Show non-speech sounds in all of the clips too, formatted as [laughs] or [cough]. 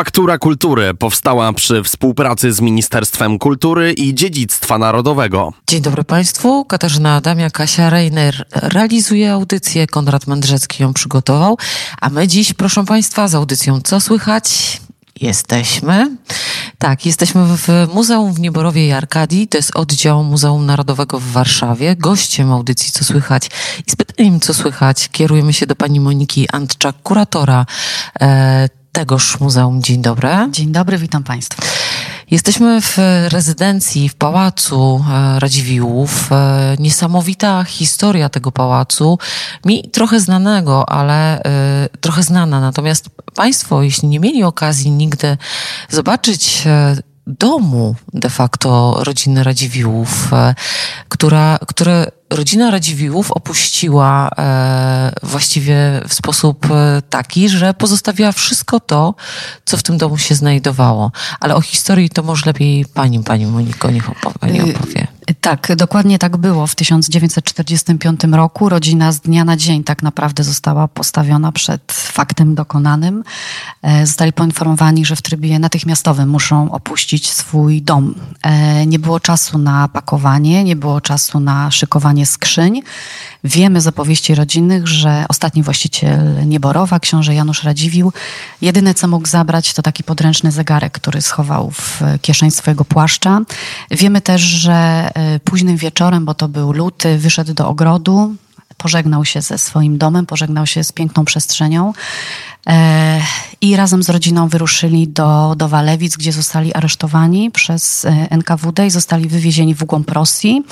Faktura Kultury powstała przy współpracy z Ministerstwem Kultury i Dziedzictwa Narodowego. Dzień dobry Państwu. Katarzyna Adamia, Kasia Reiner realizuje audycję, Konrad Mędrzecki ją przygotował, a my dziś, proszę Państwa, z audycją Co Słychać? Jesteśmy. Tak, jesteśmy w Muzeum w Nieborowie i Arkadii. To jest oddział Muzeum Narodowego w Warszawie. Gościem audycji Co Słychać i z pytaniem Co Słychać kierujemy się do pani Moniki Antczak, kuratora e, tegoż muzeum. Dzień dobry. Dzień dobry, witam Państwa. Jesteśmy w rezydencji, w pałacu e, Radziwiłłów. E, niesamowita historia tego pałacu, mi trochę znanego, ale e, trochę znana. Natomiast Państwo, jeśli nie mieli okazji nigdy zobaczyć domu de facto rodziny Radziwiłłów, która, które rodzina Radziwiłłów opuściła e, właściwie w sposób e, taki, że pozostawiła wszystko to, co w tym domu się znajdowało. Ale o historii to może lepiej pani, pani Moniko, niech opowie. opowie. Tak, dokładnie tak było. W 1945 roku rodzina z dnia na dzień tak naprawdę została postawiona przed faktem dokonanym. E, zostali poinformowani, że w trybie natychmiastowym muszą opuścić swój dom. E, nie było czasu na pakowanie, nie było czasu na szykowanie skrzyń. Wiemy z opowieści rodzinnych, że ostatni właściciel Nieborowa, książę Janusz Radziwił, jedyne co mógł zabrać to taki podręczny zegarek, który schował w kieszeń swojego płaszcza. Wiemy też, że e, późnym wieczorem, bo to był luty, wyszedł do ogrodu, pożegnał się ze swoim domem, pożegnał się z piękną przestrzenią. E, I razem z rodziną wyruszyli do, do Walewic, gdzie zostali aresztowani przez e, NKWD i zostali wywiezieni w głąb Rosji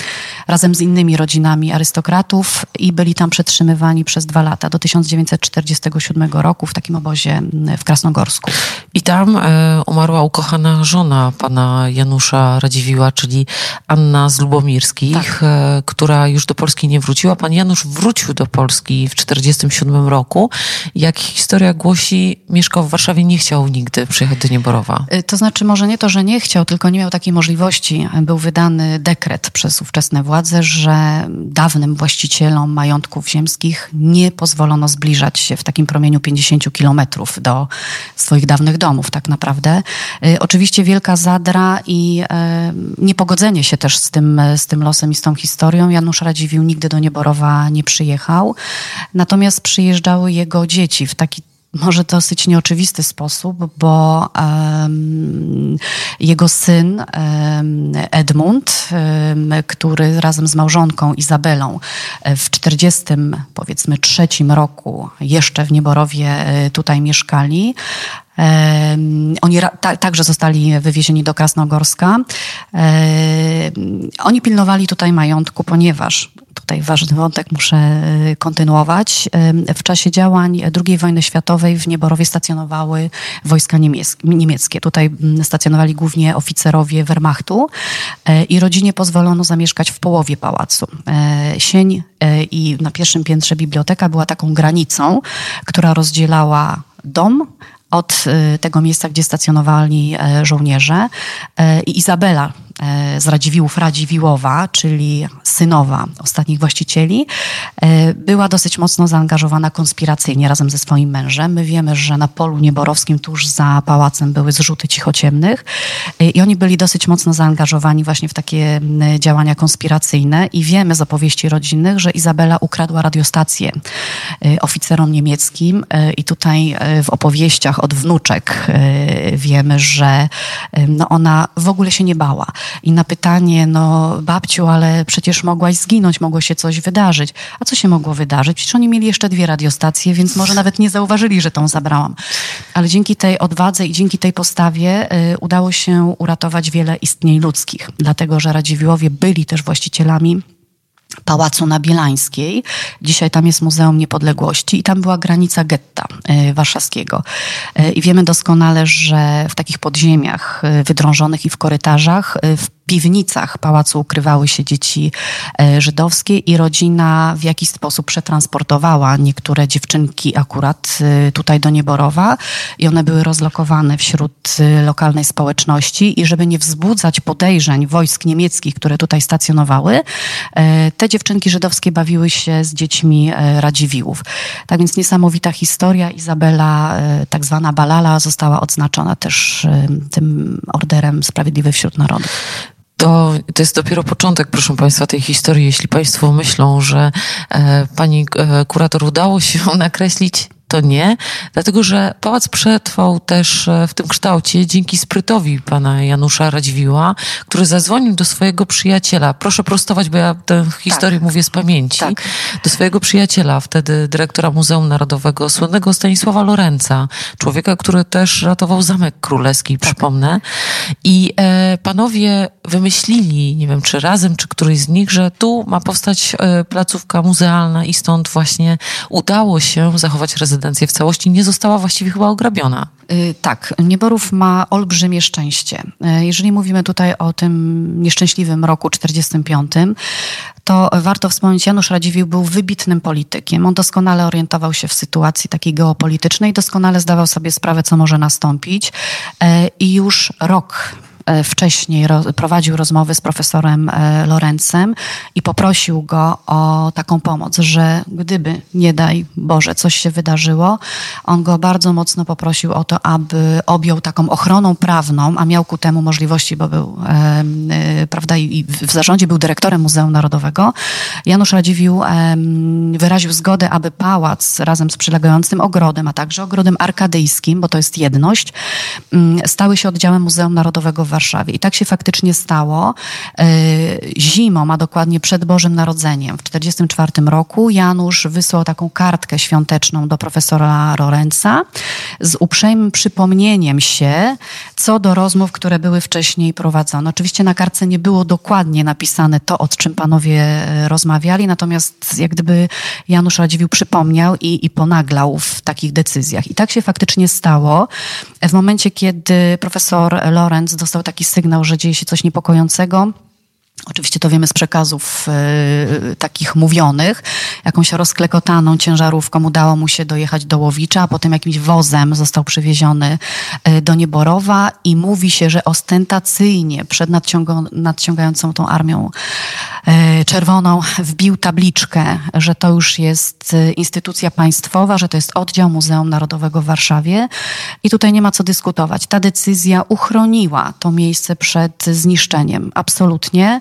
razem z innymi rodzinami arystokratów i byli tam przetrzymywani przez dwa lata, do 1947 roku w takim obozie w Krasnogorsku. I tam e, umarła ukochana żona pana Janusza Radziwiła, czyli Anna z Lubomirskich, tak. e, która już do Polski nie wróciła. Pan Janusz wrócił do Polski w 1947 roku. Jak historia głosi, mieszkał w Warszawie, nie chciał nigdy przyjechać do Nieborowa. Y, to znaczy może nie to, że nie chciał, tylko nie miał takiej możliwości. Był wydany dekret przez ówczesne władze, że dawnym właścicielom majątków ziemskich nie pozwolono zbliżać się w takim promieniu 50 kilometrów do swoich dawnych domów tak naprawdę. Y, oczywiście wielka zadra i e, niepogodzenie się też z tym, z tym losem i z tą historią. Janusz Radziwił nigdy do Nieborowa nie przyjechał, natomiast przyjeżdżały jego dzieci w taki może dosyć nieoczywisty sposób, bo um, jego syn um, Edmund, um, który razem z małżonką Izabelą e, w 40 powiedzmy trzecim roku jeszcze w Nieborowie e, tutaj mieszkali, oni ta, także zostali wywiezieni do Krasnogorska. Oni pilnowali tutaj majątku, ponieważ tutaj ważny wątek muszę e, kontynuować. W czasie działań II wojny światowej w Nieborowie stacjonowały wojska niemieckie. Tutaj stacjonowali głównie oficerowie Wehrmachtu e, i rodzinie pozwolono zamieszkać w połowie pałacu. Sień i na pierwszym piętrze biblioteka była taką granicą, która rozdzielała dom od tego miejsca, gdzie stacjonowali żołnierze. I Izabela, z Radziwiłów Radziwiłowa, czyli synowa ostatnich właścicieli, e, była dosyć mocno zaangażowana konspiracyjnie razem ze swoim mężem. My wiemy, że na polu nieborowskim tuż za pałacem były zrzuty cichociemnych e, i oni byli dosyć mocno zaangażowani właśnie w takie działania konspiracyjne i wiemy z opowieści rodzinnych, że Izabela ukradła radiostację oficerom niemieckim i tutaj w opowieściach od wnuczek wiemy, że no ona w ogóle się nie bała. I na pytanie, no babciu, ale przecież mogłaś zginąć, mogło się coś wydarzyć. A co się mogło wydarzyć? Przecież oni mieli jeszcze dwie radiostacje, więc może nawet nie zauważyli, że tą zabrałam. Ale dzięki tej odwadze i dzięki tej postawie y, udało się uratować wiele istnień ludzkich, dlatego że Radziwiłowie byli też właścicielami Pałacu na Bielańskiej. Dzisiaj tam jest Muzeum Niepodległości i tam była granica getta y, warszawskiego. Y, I wiemy doskonale, że w takich podziemiach y, wydrążonych i w korytarzach w piwnicach pałacu ukrywały się dzieci żydowskie i rodzina w jakiś sposób przetransportowała niektóre dziewczynki akurat tutaj do Nieborowa i one były rozlokowane wśród lokalnej społeczności i żeby nie wzbudzać podejrzeń wojsk niemieckich, które tutaj stacjonowały, te dziewczynki żydowskie bawiły się z dziećmi Radziwiłłów. Tak więc niesamowita historia. Izabela, tak zwana Balala, została odznaczona też tym orderem Sprawiedliwy wśród Narodów. To, to jest dopiero początek, proszę Państwa, tej historii. Jeśli Państwo myślą, że e, pani e, kurator udało się [laughs] nakreślić to nie, dlatego że pałac przetrwał też e, w tym kształcie dzięki sprytowi pana Janusza Radziwiła, który zadzwonił do swojego przyjaciela. Proszę prostować, bo ja tę historię tak. mówię z pamięci. Tak. Do swojego przyjaciela, wtedy dyrektora Muzeum Narodowego, słynnego Stanisława Lorenca, człowieka, który też ratował Zamek Królewski, tak. przypomnę. I e, panowie wymyślili, nie wiem czy razem, czy któryś z nich, że tu ma powstać e, placówka muzealna i stąd właśnie udało się zachować rezydencję rezydencję w całości nie została właściwie chyba ograbiona. Y, tak, Nieborów ma olbrzymie szczęście. Y, jeżeli mówimy tutaj o tym nieszczęśliwym roku 45, to warto wspomnieć, Janusz Radziwiłł był wybitnym politykiem. On doskonale orientował się w sytuacji takiej geopolitycznej, doskonale zdawał sobie sprawę, co może nastąpić y, i już rok E, wcześniej prowadził rozmowy z profesorem e, Lorencem i poprosił go o taką pomoc, że gdyby, nie daj Boże, coś się wydarzyło, on go bardzo mocno poprosił o to, aby objął taką ochroną prawną, a miał ku temu możliwości, bo był, e, prawda, i w zarządzie był dyrektorem Muzeum Narodowego. Janusz Radziwiłł wyraził zgodę, aby pałac razem z przylegającym ogrodem, a także ogrodem arkadyjskim, bo to jest jedność, stały się oddziałem Muzeum Narodowego w Warszawie. I tak się faktycznie stało. E, zimą, a dokładnie przed Bożym Narodzeniem w 1944 roku Janusz wysłał taką kartkę świąteczną do profesora Lorenza z uprzejmym przypomnieniem się co do rozmów, które były wcześniej prowadzone. Oczywiście na kartce nie było dokładnie napisane to, o czym panowie rozmawiali, natomiast jak gdyby Janusz Radziwiłł przypomniał i, i ponaglał w takich decyzjach. I tak się faktycznie stało. W momencie, kiedy profesor Lorenz dostał taki sygnał, że dzieje się coś niepokojącego, Oczywiście to wiemy z przekazów y, takich mówionych. Jakąś rozklekotaną ciężarówką udało mu się dojechać do Łowicza, a potem jakimś wozem został przywieziony y, do Nieborowa i mówi się, że ostentacyjnie przed nadciągającą tą armią y, czerwoną wbił tabliczkę, że to już jest instytucja państwowa, że to jest oddział Muzeum Narodowego w Warszawie i tutaj nie ma co dyskutować. Ta decyzja uchroniła to miejsce przed zniszczeniem. Absolutnie.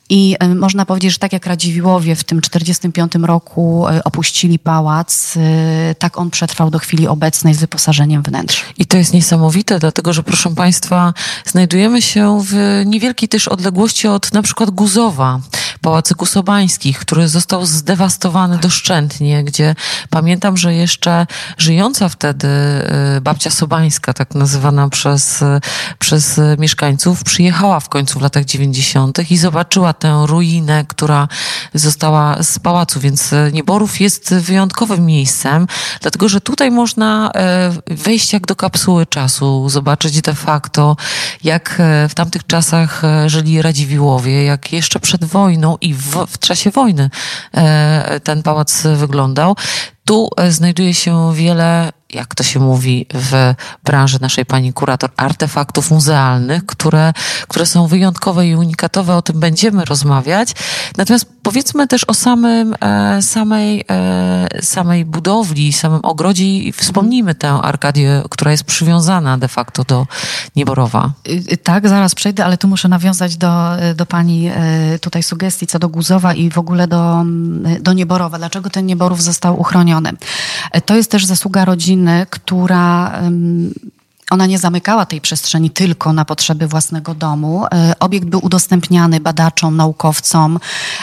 I e, można powiedzieć, że tak jak Radziwiłowie w tym 45 roku e, opuścili pałac, e, tak on przetrwał do chwili obecnej z wyposażeniem wnętrz. I to jest niesamowite, dlatego że proszę Państwa, znajdujemy się w niewielkiej też odległości od na przykład Guzowa, Pałacyku Sobańskich, który został zdewastowany doszczętnie, gdzie pamiętam, że jeszcze żyjąca wtedy babcia Sobańska, tak nazywana przez, przez mieszkańców, przyjechała w końcu w latach 90. i zobaczyła tę ruinę, która została z pałacu, więc e, Nieborów jest wyjątkowym miejscem, dlatego że tutaj można e, wejść jak do kapsuły czasu, zobaczyć de facto, jak e, w tamtych czasach żyli Radziwiłowie, jak jeszcze przed wojną i w, w czasie wojny ten pałac wyglądał. Tu znajduje się wiele jak to się mówi w branży naszej pani kurator, artefaktów muzealnych, które, które są wyjątkowe i unikatowe, o tym będziemy rozmawiać. Natomiast powiedzmy też o samym, e, samej, e, samej budowli, samym ogrodzie i wspomnijmy tę Arkadię, która jest przywiązana de facto do Nieborowa. Y, y, tak, zaraz przejdę, ale tu muszę nawiązać do, do pani tutaj sugestii co do Guzowa i w ogóle do, do Nieborowa. Dlaczego ten Nieborów został uchroniony? To jest też zasługa rodziny która ona nie zamykała tej przestrzeni tylko na potrzeby własnego domu. E, obiekt był udostępniany badaczom, naukowcom.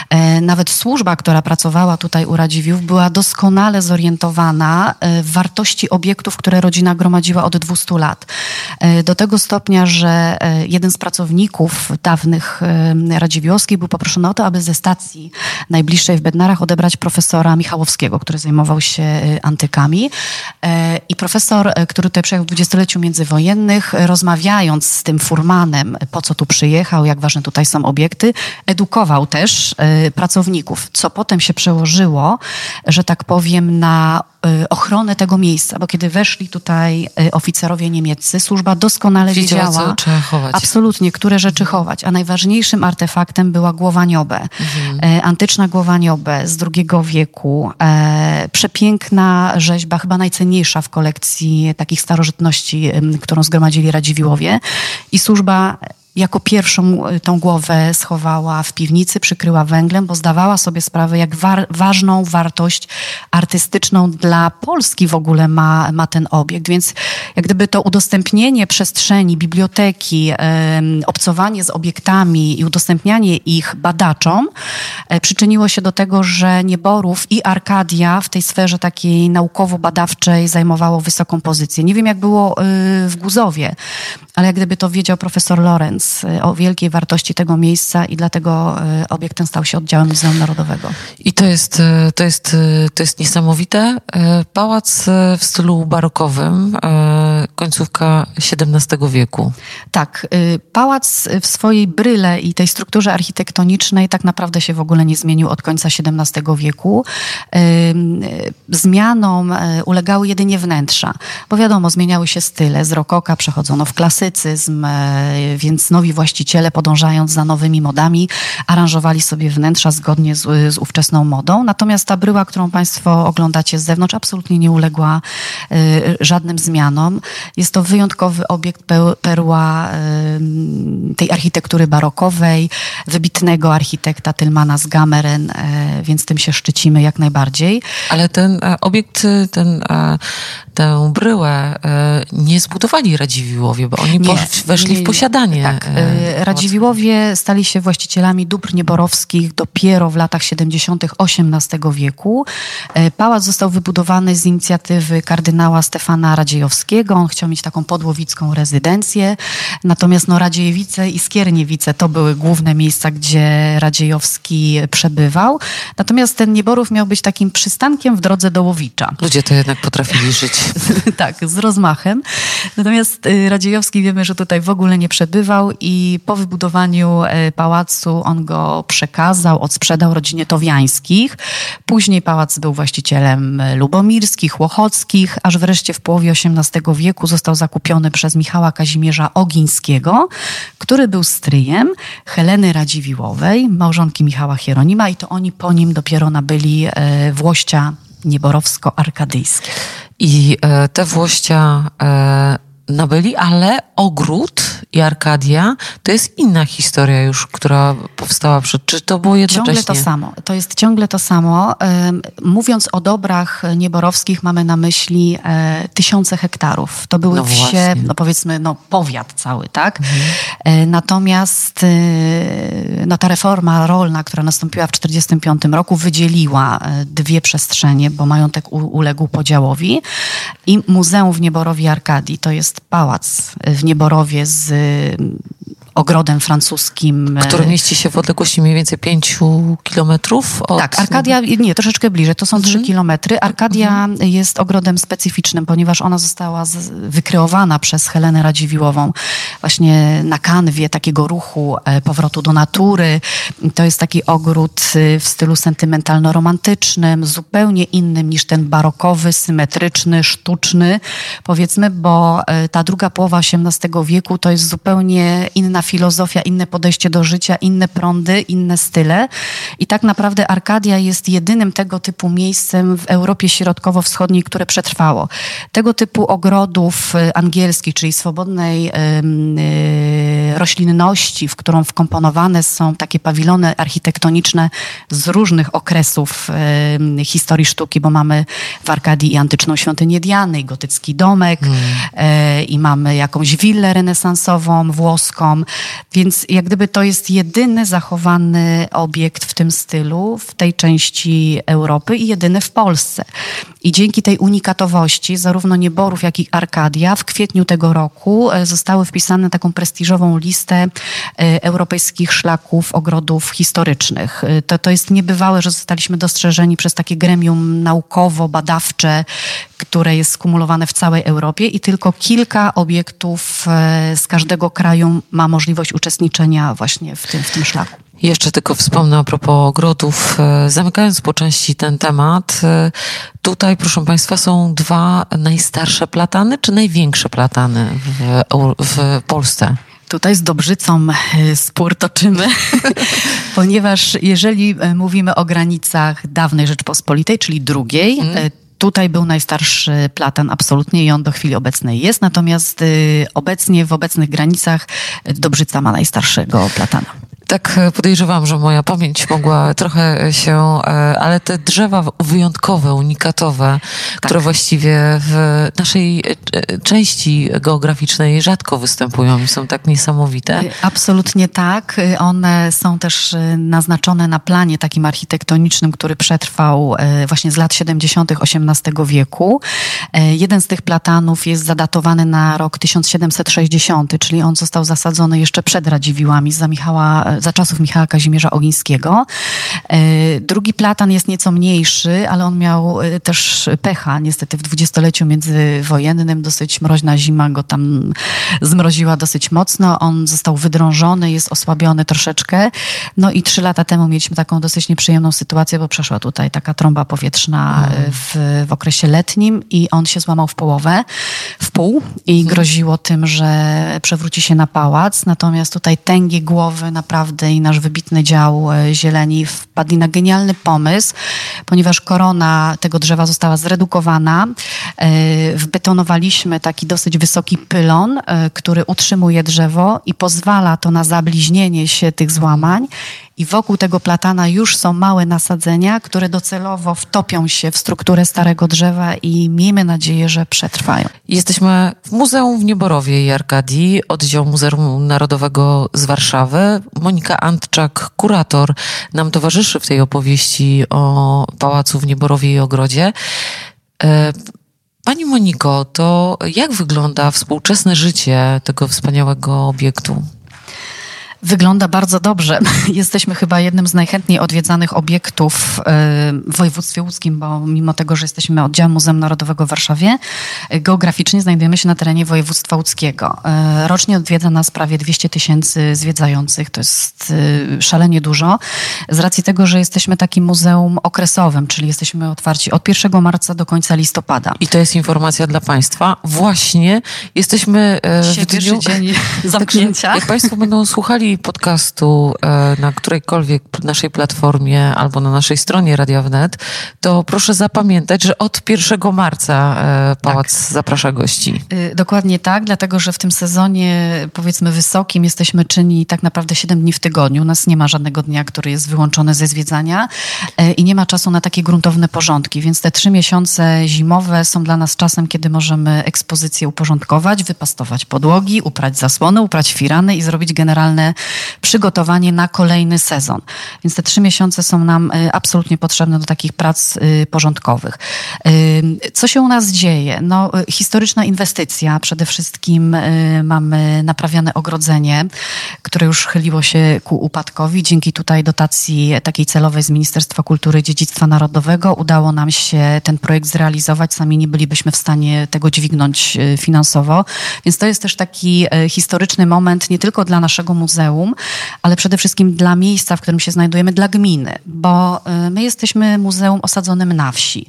E, nawet służba, która pracowała tutaj u Radziwiłł, była doskonale zorientowana e, w wartości obiektów, które rodzina gromadziła od 200 lat. Do tego stopnia, że jeden z pracowników dawnych Radziwiłłowskich był poproszony o to, aby ze stacji najbliższej w Bednarach odebrać profesora Michałowskiego, który zajmował się antykami. I profesor, który tutaj przyjechał w dwudziestoleciu między międzywojennych, rozmawiając z tym furmanem, po co tu przyjechał, jak ważne tutaj są obiekty, edukował też y, pracowników, co potem się przełożyło, że tak powiem, na y, ochronę tego miejsca, bo kiedy weszli tutaj y, oficerowie niemieccy, służba doskonale Wiedziała, wiedziała, absolutnie, które rzeczy chować, a najważniejszym artefaktem była głowa niobę. Mhm. E, antyczna głowa niobę z II wieku, e, przepiękna rzeźba, chyba najcenniejsza w kolekcji takich starożytności, em, którą zgromadzili Radziwiłowie i służba jako pierwszą e, tą głowę schowała w piwnicy, przykryła węglem, bo zdawała sobie sprawę, jak war, ważną wartość artystyczną dla Polski w ogóle ma, ma ten obiekt. Więc jak gdyby to udostępnienie przestrzeni, biblioteki, obcowanie z obiektami i udostępnianie ich badaczom e, przyczyniło się do tego, że Nieborów i Arkadia w tej sferze takiej naukowo-badawczej zajmowało wysoką pozycję. Nie wiem, jak było y, w Guzowie, ale jak gdyby to wiedział profesor Lorenz y, o wielkiej wartości tego miejsca i dlatego y, obiekt ten stał się oddziałem Muzeum Narodowego. I to jest, e, to jest, to jest niesamowite. Pałac w stylu barokowym, końcówka XVII wieku. Tak, y, pałac w swojej bryle i tej strukturze architektonicznej tak naprawdę się w ogóle nie zmienił od końca XVII wieku. Y, Zmianom y, ulegały jedynie wnętrza, bo wiadomo, zmieniały się style. Z rokoka przechodzono w klasycyzm, y, więc nowi właściciele, podążając za nowymi modami, aranżowali sobie wnętrza zgodnie z, z ówczesną modą. Natomiast ta bryła, którą Państwo oglądacie z zewnątrz, absolutnie nie uległa y, żadnym zmianom. Jest to wyjątkowy obiekt perła ym, tej architektury barokowej, wybitnego architekta Tylmana z Gameren, e, więc tym się szczycimy jak najbardziej. Ale ten e, obiekt, e, ten, e, tę bryłę e, nie zbudowali Radziwiłowie, bo oni po, weszli nie, nie. w posiadanie. Tak, e, e, Radziwiłowie stali się właścicielami dóbr nieborowskich dopiero w latach 70. XVIII wieku. E, Pałac został wybudowany z inicjatywy kardynała Stefana Radziejowskiego. On chciał mieć taką podłowicką rezydencję. Natomiast no, Radziejewice i Skierniewice to były główne miejsca, gdzie Radziejowski przebywał. Natomiast ten Nieborów miał być takim przystankiem w drodze do Łowicza. Ludzie to jednak potrafili żyć. [laughs] tak, z rozmachem. Natomiast y, Wiemy, że tutaj w ogóle nie przebywał i po wybudowaniu e, pałacu on go przekazał, odsprzedał rodzinie Towiańskich. Później pałac był właścicielem e, lubomirskich, łochockich, aż wreszcie w połowie XVIII wieku został zakupiony przez Michała Kazimierza Ogińskiego, który był stryjem Heleny Radziwiłowej, małżonki Michała Hieronima i to oni po nim dopiero nabyli e, włościa nieborowsko-arkadyjskie. I te włościa nabyli, ale ogród i Arkadia to jest inna historia już, która powstała przed. Czy to było jednocześnie? Ciągle to samo. To jest ciągle to samo. Mówiąc o dobrach nieborowskich, mamy na myśli e, tysiące hektarów. To były No wsie, właśnie. no powiedzmy, no powiat cały, tak? E, Natomiast e, no, ta reforma rolna, która nastąpiła w 1945 roku, wydzieliła dwie przestrzenie, bo majątek uległ podziałowi. I Muzeum w Nieborowie Arkadii, to jest pałac w Nieborowie z ogrodem francuskim. Który mieści się w odległości mniej więcej pięciu kilometrów od... tak, Arkadia, nie, troszeczkę bliżej, to są trzy kilometry. Arkadia jest ogrodem specyficznym, ponieważ ona została z, wykreowana przez Helenę Radziwiłową właśnie na kanwie takiego ruchu e, powrotu do natury. To jest taki ogród y, w stylu sentymentalno-romantycznym, zupełnie innym niż ten barokowy, symetryczny, sztuczny, powiedzmy, bo e, ta druga połowa XVIII wieku to jest zupełnie inna filozofia, inne podejście do życia, inne prądy, inne style. I tak naprawdę Arkadia jest jedynym tego typu miejscem w Europie Środkowo-Wschodniej, które przetrwało. Tego typu ogrodów y, angielskich, czyli swobodnej y, roślinności, w którą wkomponowane są takie pawilony architektoniczne z różnych okresów historii sztuki, bo mamy w Arkadii i antyczną świątynię Diany, i gotycki domek, e, i mamy jakąś willę renesansową, włoską. Więc jak gdyby to jest jedyny zachowany obiekt w tym stylu w tej części Europy i jedyny w Polsce. I dzięki tej unikatowości zarówno Nieborów, jak i Arkadia w kwietniu tego roku e, zostały wpisane na taką prestiżową listę e, europejskich szlaków ogrodów historycznych. E, to, to jest niebywałe, że zostaliśmy dostrzeżeni przez takie gremium naukowo-badawcze, które jest skumulowane w całej Europie i tylko kilka obiektów z każdego kraju ma możliwość uczestniczenia właśnie w tym, w tym szlaku. Jeszcze tylko wspomnę a propos ogrodów, zamykając po części ten temat, tutaj, proszę Państwa, są dwa najstarsze platany, czy największe platany w, w Polsce? Tutaj z Dobrzycą e, spór toczymy, [laughs] ponieważ jeżeli e, mówimy o granicach dawnej Rzeczpospolitej, czyli drugiej, mm. Tutaj był najstarszy platan absolutnie i on do chwili obecnej jest, natomiast obecnie w obecnych granicach Dobrzyca ma najstarszego platana. Tak e, podejrzewam, że moja pamięć mogła trochę się, e, ale te drzewa wyjątkowe, unikatowe, tak. które właściwie w naszej e, części geograficznej rzadko występują i są tak niesamowite. Absolutnie tak. One są też naznaczone na planie takim architektonicznym, który przetrwał właśnie z lat 70. XVIII wieku. Jeden z tych platanów jest zadatowany na rok 1760, czyli on został zasadzony jeszcze przed Radziwiłami za Michała za czasów Michała Kazimierza Ogińskiego. E, drugi platan jest nieco mniejszy, ale on miał e, też pecha. Niestety w dwudziestoleciu międzywojennym dosyć mroźna zima go tam zmroziła dosyć mocno. On został wydrążony, jest osłabiony troszeczkę. No i trzy lata temu mieliśmy taką dosyć nieprzyjemną sytuację, bo przeszła tutaj taka trąba powietrzna mm. w, w okresie letnim i on się złamał w połowę, w pół i mhm. groziło tym, że przewróci się na pałac. Natomiast tutaj tęgie głowy naprawdę naprawdę i nasz wybitny dział e, zieleni wpadli na genialny pomysł, ponieważ korona tego drzewa została zredukowana. E, wbetonowaliśmy taki dosyć wysoki pylon, e, który utrzymuje drzewo i pozwala to na zabliźnienie się tych złamań i wokół tego platana już są małe nasadzenia, które docelowo wtopią się w strukturę starego drzewa i miejmy nadzieję, że przetrwają. Jesteśmy w Muzeum w Nieborowie i Arkadii, oddział Muzeum Narodowego z Warszawy. Monika Antczak, kurator, nam towarzyszy w tej opowieści o Pałacu w Nieborowie i Ogrodzie. E, pani Moniko, to jak wygląda współczesne życie tego wspaniałego obiektu? Wygląda bardzo dobrze. [laughs] Jesteśmy chyba jednym z najchętniej odwiedzanych obiektów e, w województwie łódzkim, bo mimo tego, że jesteśmy oddziałem Muzeum Narodowego w Warszawie, e, geograficznie znajdujemy się na terenie województwa łódzkiego. E, rocznie odwiedza nas prawie 200 tysięcy zwiedzających. To jest szalenie dużo. Z racji tego, że jesteśmy takim muzeum okresowym, czyli jesteśmy otwarci od 1 marca do końca listopada. I to jest informacja dla Państwa. Właśnie jesteśmy w dniu... dzień [laughs] zamknięcia. Jak Państwo będą słuchali podcastu e, na którejkolwiek naszej platformie albo na naszej stronie Radia Wnet, to proszę zapamiętać, że od 1 marca e, Pałac tak. zaprasza gości. Y, dokładnie tak, dlatego że w tym sezonie powiedzmy wysokim jesteśmy czynni tak naprawdę 7 dni w tygodniu. U nas nie ma żadnego dnia, który jest wyłączony ze zwiedzania e, i nie ma czasu na takie gruntowne porządki, więc te trzy miesiące zimowe są dla nas czasem, kiedy możemy ekspozycję uporządkować, wypastować podłogi, uprać zasłony, uprać firany i zrobić generalne przygotowanie na kolejny sezon. Więc te trzy miesiące są nam y, absolutnie potrzebne do takich prac y, porządkowych. Y, co się u nas dzieje? No, historyczna inwestycja. Przede wszystkim mamy naprawiane ogrodzenie, które już chyliło się ku upadkowi. Dzięki tutaj dotacji takiej celowej z Ministerstwa Kultury i Dziedzictwa Narodowego udało nam się ten projekt zrealizować. Sami nie bylibyśmy w stanie tego dźwignąć finansowo. Więc to jest też taki historyczny moment nie tylko dla naszego muzeum, muzeum, ale przede wszystkim dla miejsca, w którym się znajdujemy, dla gminy, bo y, my jesteśmy muzeum osadzonym na wsi.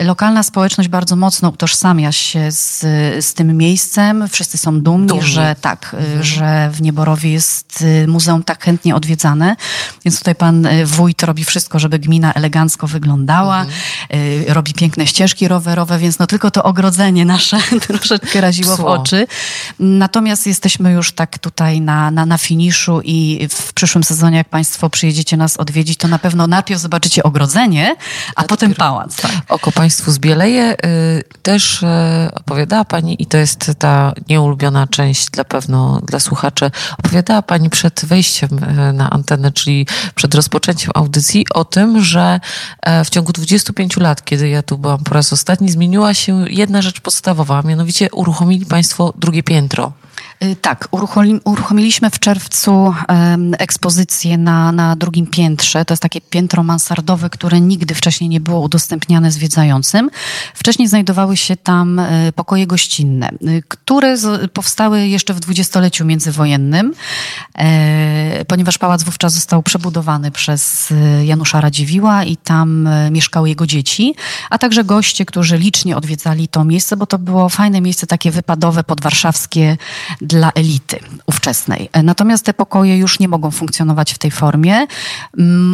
Y, lokalna społeczność bardzo mocno utożsamia się z, z tym miejscem. Wszyscy są dumni, że tak, y, mhm. że w Nieborowie jest muzeum tak chętnie odwiedzane. Więc tutaj pan wójt robi wszystko, żeby gmina elegancko wyglądała. Mhm. Robi piękne ścieżki rowerowe, więc no tylko to ogrodzenie nasze [laughs] troszeczkę raziło Psło. w oczy. Natomiast jesteśmy już tak tutaj na, na, na finiszu i w przyszłym sezonie, jak Państwo przyjedziecie nas odwiedzić, to na pewno najpierw zobaczycie ogrodzenie, a, a potem pałac. Tak. Oko Państwu zbieleje. Y, też y, opowiadała Pani, i to jest ta nieulubiona część dla pewno dla słuchaczy, opowiadała Pani przed wejściem y, na antenę, czyli przed rozpoczęciem audycji o tym, że e, w ciągu 25 lat, kiedy ja tu byłam po raz ostatni, zmieniła się jedna rzecz podstawowa, a mianowicie uruchomili Państwo drugie piętro. Y, tak, uruchomiliśmy w czerwcu ekspozycję na, na drugim piętrze. To jest takie piętro mansardowe, które nigdy wcześniej nie było udostępniane zwiedzającym. Wcześniej znajdowały się tam e, pokoje gościnne, y, które powstały jeszcze w dwudziestoleciu międzywojennym, e, ponieważ pałac wówczas został przebudowany przez Janusza Radziwiła i tam mieszkały jego dzieci, a także goście, którzy licznie odwiedzali to miejsce, bo to było fajne miejsce takie wypadowe, podwarszawskie, dla elity ówczesnej. Natomiast te pokoje już nie mogą funkcjonować w tej formie.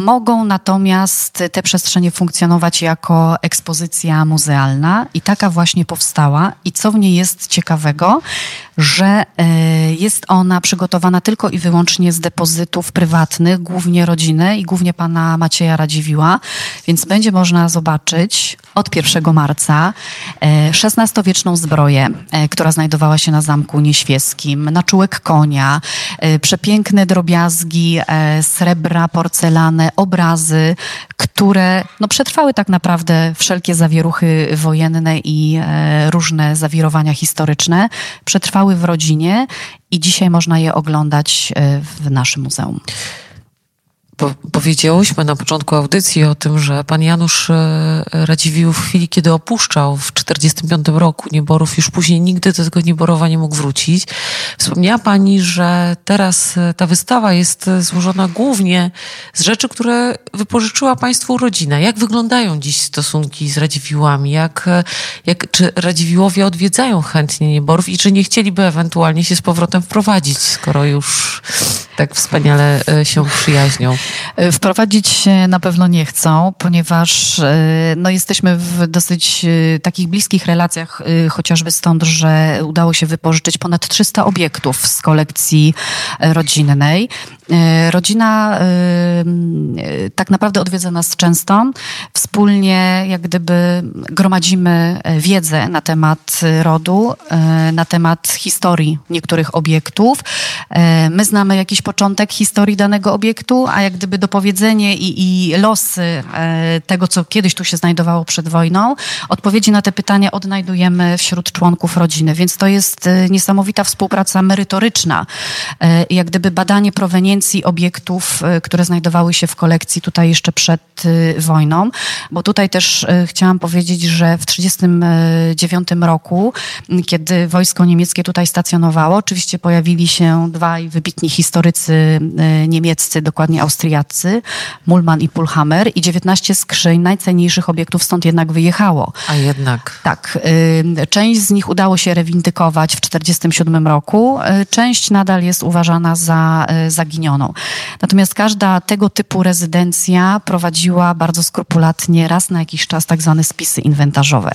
Mogą natomiast te przestrzenie funkcjonować jako ekspozycja muzealna i taka właśnie powstała. I co w niej jest ciekawego, że e, jest ona przygotowana tylko i wyłącznie z depozytów prywatnych, głównie rodziny i głównie pana Macieja Radziwiła, więc będzie można zobaczyć od 1 marca XVI-wieczną e, zbroję, e, która znajdowała się na Zamku Nieświeskim, na czułek konia, przepiękne drobiazgi, srebra, porcelany, obrazy, które no, przetrwały tak naprawdę wszelkie zawieruchy wojenne i różne zawirowania historyczne. Przetrwały w rodzinie i dzisiaj można je oglądać e, w naszym muzeum. Po, powiedziałyśmy na początku audycji o tym, że pan Janusz e, Radziwiłł w chwili, kiedy opuszczał w 1945 roku Nieborów, już później nigdy do tego Nieborowa nie mógł wrócić. Wspomniała pani, że teraz e, ta wystawa jest e, złożona głównie z rzeczy, które wypożyczyła państwu rodzina. Jak wyglądają dziś stosunki z Radziwiłłami? Jak, jak, czy Radziwiłłowie odwiedzają chętnie Nieborów i czy nie chcieliby ewentualnie się z powrotem wprowadzić, skoro już tak wspaniale się przyjaźnią? E, wprowadzić się na pewno nie chcą, ponieważ e, no, jesteśmy w dosyć e, takich bliskich relacjach, chociażby stąd, że udało się wypożyczyć ponad 300 obiektów z kolekcji rodzinnej. Rodzina tak naprawdę odwiedza nas często. Wspólnie jak gdyby gromadzimy wiedzę na temat rodu, na temat historii niektórych obiektów. My znamy jakiś początek historii danego obiektu, a jak gdyby dopowiedzenie i, i losy e, tego, co kiedyś tu się znajdowało przed wojną, odpowiedzi na te pytania odnajdujemy wśród członków rodziny. Więc to jest e, niesamowita współpraca merytoryczna. E, jak gdyby badanie proweniencji obiektów, które znajdowały się w kolekcji tutaj jeszcze przed wojną. Bo tutaj też chciałam powiedzieć, że w 1939 roku, kiedy wojsko niemieckie tutaj stacjonowało, oczywiście pojawili się dwaj wybitni historycy niemieccy, dokładnie austriaccy, Austriacy, Mulman i Pulhammer i 19 skrzyń najcenniejszych obiektów stąd jednak wyjechało. A jednak. Tak. Y, część z nich udało się rewindykować w 1947 roku. Y, część nadal jest uważana za y, zaginioną. Natomiast każda tego typu rezydencja prowadziła bardzo skrupulatnie raz na jakiś czas tak zwane spisy inwentarzowe.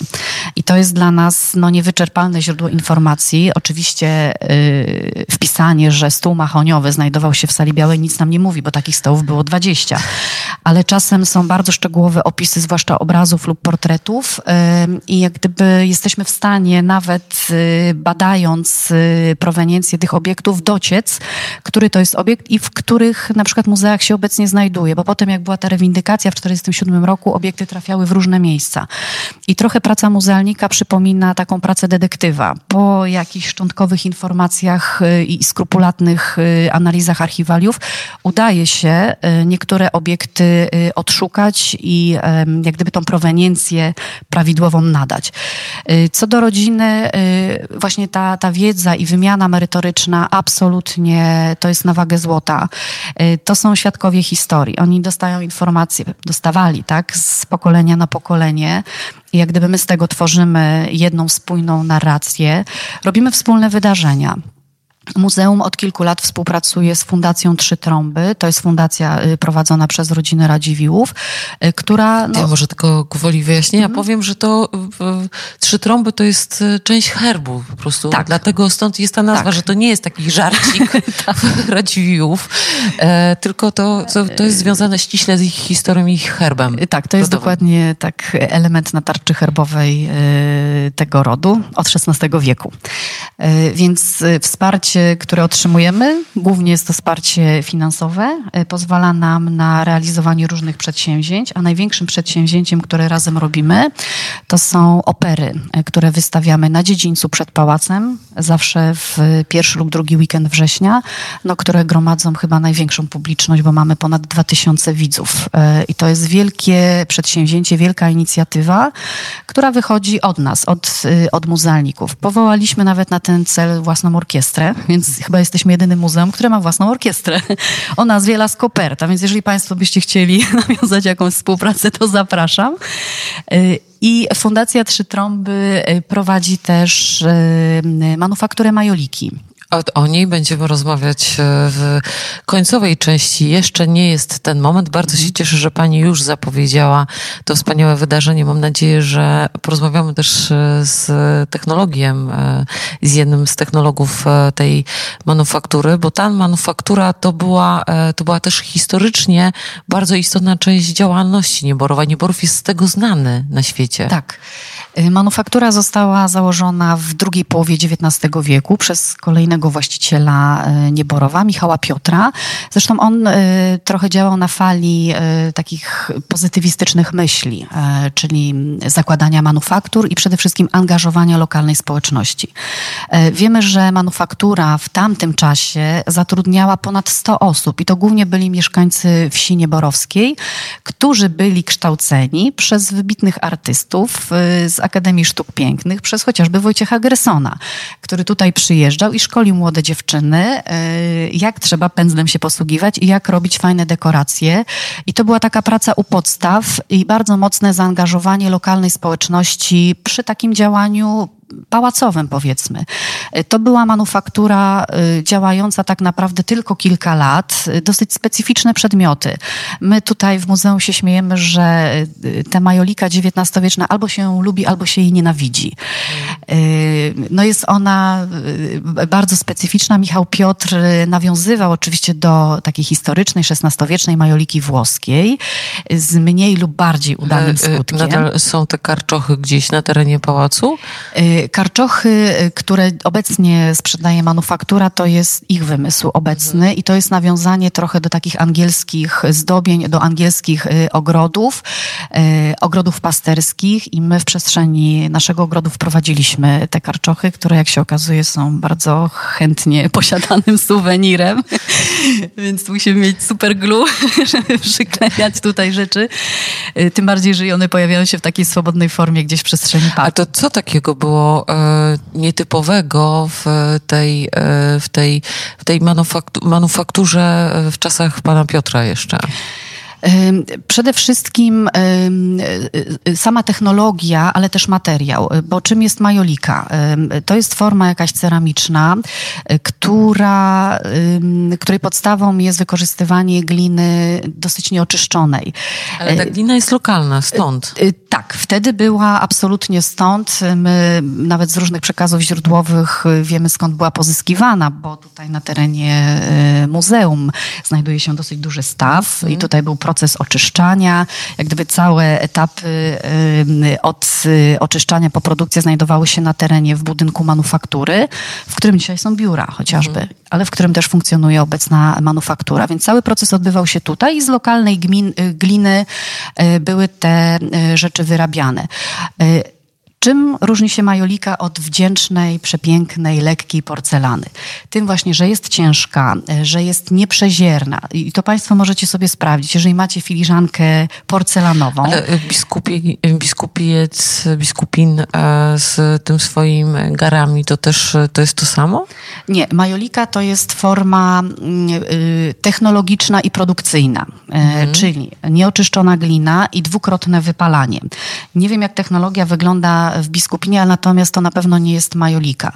I to jest dla nas no, niewyczerpalne źródło informacji. Oczywiście yy, wpisanie, że stół mahoniowy znajdował się w sali białej nic nam nie mówi, bo takich stołów było 20. Ale czasem są bardzo szczegółowe opisy, zwłaszcza obrazów lub portretów i jak gdyby jesteśmy w stanie nawet y, badając y, proweniencję tych obiektów dociec, który to jest obiekt i w których na przykład muzeach się obecnie znajduje, bo potem jak była ta rewindykacja w 1947 roku, obiekty trafiały w różne miejsca. I trochę praca muzealnika przypomina taką pracę detektywa. Po jakichś szczątkowych informacjach y, i skrupulatnych analizach archiwaliów udaje się Y, niektóre obiekty y, odszukać i jak gdyby tą proweniencję prawidłową nadać. Y, co do rodziny, właśnie ta, ta wiedza i wymiana merytoryczna absolutnie to jest na wagę złota. To są świadkowie historii. Oni dostają informacje, dostawali, tak, z pokolenia na pokolenie. I jak gdyby my z tego tworzymy jedną spójną narrację, robimy wspólne wydarzenia. Muzeum od kilku lat współpracuje z Fundacją Trzy Trąby. To jest fundacja y, prowadzona przez rodzinę Radziwiłłów, y, która... No... Ja może tylko gwoli wyjaśnienia mm. powiem, że to Trzy Trąby to jest y, część herbu po prostu. Tak. Dlatego stąd jest ta nazwa, tak. że to nie jest taki żarcik [laughs] tak. [laughs] Radziwiłłów, e, tylko to, to, to, jest związane ściśle z ich historią i ich herbem. Tak, to jest rodowym. dokładnie tak element na tarczy herbowej tego rodu od XVI wieku. E, więc wsparcie, które otrzymujemy, głównie jest to wsparcie finansowe, e, pozwala nam na realizowanie różnych przedsięwzięć, a największym przedsięwzięciem, które razem robimy, to są opery, e, które wystawiamy na dziedzińcu przed pałacem, zawsze w pierwszy lub drugi weekend września, no, które gromadzą chyba największą publiczność, bo mamy ponad 2000 widzów. E, I to jest wielkie przedsięwzięcie, wielka inicjatywa, która wychodzi od nas, od, od muzealników. Powołaliśmy nawet na ten cel własną orkiestrę, więc chyba jesteśmy jedynym muzeum, które ma własną orkiestrę o nazwie Las Coperta, więc jeżeli Państwo byście chcieli [laughs] nawiązać jakąś współpracę, to zapraszam. Y, I Fundacja Trzy Trąby y, prowadzi też y, manufakturę majoliki. O, niej będziemy rozmawiać e, w końcowej części. Jeszcze nie jest ten moment. Bardzo się cieszę, że Pani już zapowiedziała to wspaniałe wydarzenie. Mam nadzieję, że porozmawiamy też e, z technologiem, e, z jednym z technologów tej manufaktury, bo ta manufaktura to była, to była też historycznie bardzo istotna część działalności Nieborowa. Nieborów jest z tego znany na świecie. Tak. Manufaktura została założona w drugiej połowie XIX wieku przez kolejnego właściciela y, Nieborowa, Michała Piotra. Zresztą on y, trochę działał na fali takich pozytywistycznych myśli, czyli zakładania manufaktur i przede wszystkim angażowania lokalnej społeczności. Wiemy, że manufaktura w tamtym czasie zatrudniała ponad 100 osób i to głównie byli mieszkańcy wsi Nieborowskiej, którzy byli kształceni przez wybitnych artystów z Akademii Sztuk Pięknych przez chociażby Wojciecha Gresona, który tutaj przyjeżdżał i szkolił młode dziewczyny, y, jak trzeba pędzlem się posługiwać i jak robić fajne dekoracje. I to była taka praca u podstaw i bardzo mocne zaangażowanie lokalnej społeczności przy takim działaniu pałacowym, powiedzmy. To była manufaktura y, działająca tak naprawdę tylko kilka lat, y, dosyć specyficzne przedmioty. My tutaj w muzeum się śmiejemy, że y, ta majolika XIX-wieczna albo się lubi, albo się jej nienawidzi. No jest ona bardzo specyficzna. Michał Piotr nawiązywał oczywiście do takiej historycznej, XVI-wiecznej majoliki włoskiej z mniej lub bardziej udanym skutkiem. Nadal są te karczochy gdzieś na terenie pałacu? Karczochy, y, które obecnie sprzedaje manufaktura, to jest ich wymysł obecny i to jest nawiązanie trochę do takich angielskich zdobień, do angielskich y, ogrodów, y, ogrodów pasterskich i my w przestrzeni naszego ogrodu wprowadziliśmy te karczochy, które jak się okazuje są bardzo chętnie posiadanym suwenirem, [laughs] więc musimy mieć super glue, [laughs] żeby przyklejać tutaj rzeczy. Tym bardziej, że one pojawiają się w takiej swobodnej formie gdzieś w przestrzeni parku. A to co takiego było E, nietypowego w tej, e, w tej, w tej manufakturze w czasach pana Piotra jeszcze? Przede wszystkim y, sama technologia, ale też materiał, bo czym jest majolika? To jest forma jakaś ceramiczna, która, której podstawą jest wykorzystywanie gliny dosyć nieoczyszczonej. Ale ta glina jest lokalna, stąd. Tak, wtedy była absolutnie stąd. My nawet z różnych przekazów źródłowych wiemy skąd była pozyskiwana, bo tutaj na terenie muzeum znajduje się dosyć duży staw i tutaj był proces oczyszczania. Jak gdyby całe etapy od y, oczyszczania po produkcję znajdowały się na terenie w budynku manufaktury, w którym dzisiaj są biura chociażby, mm. ale w którym też funkcjonuje obecna manufaktura. Więc cały proces odbywał się tutaj i z lokalnej gmin, gliny były te rzeczy wyrabiane. Czym różni się majolika od wdzięcznej, przepięknej, lekkiej porcelany? Tym właśnie, że jest ciężka, y, że jest nieprzezierna. I to Państwo możecie sobie sprawdzić. Jeżeli macie filiżankę porcelanową. Y, biskupi, biskupiec, biskupin z tym swoim garami, to też to jest to samo? Nie. Majolika to jest forma technologiczna i produkcyjna. Mhm. Czyli nieoczyszczona glina i dwukrotne wypalanie. Nie wiem, jak technologia wygląda w Biskupinie, natomiast to na pewno nie jest majolika.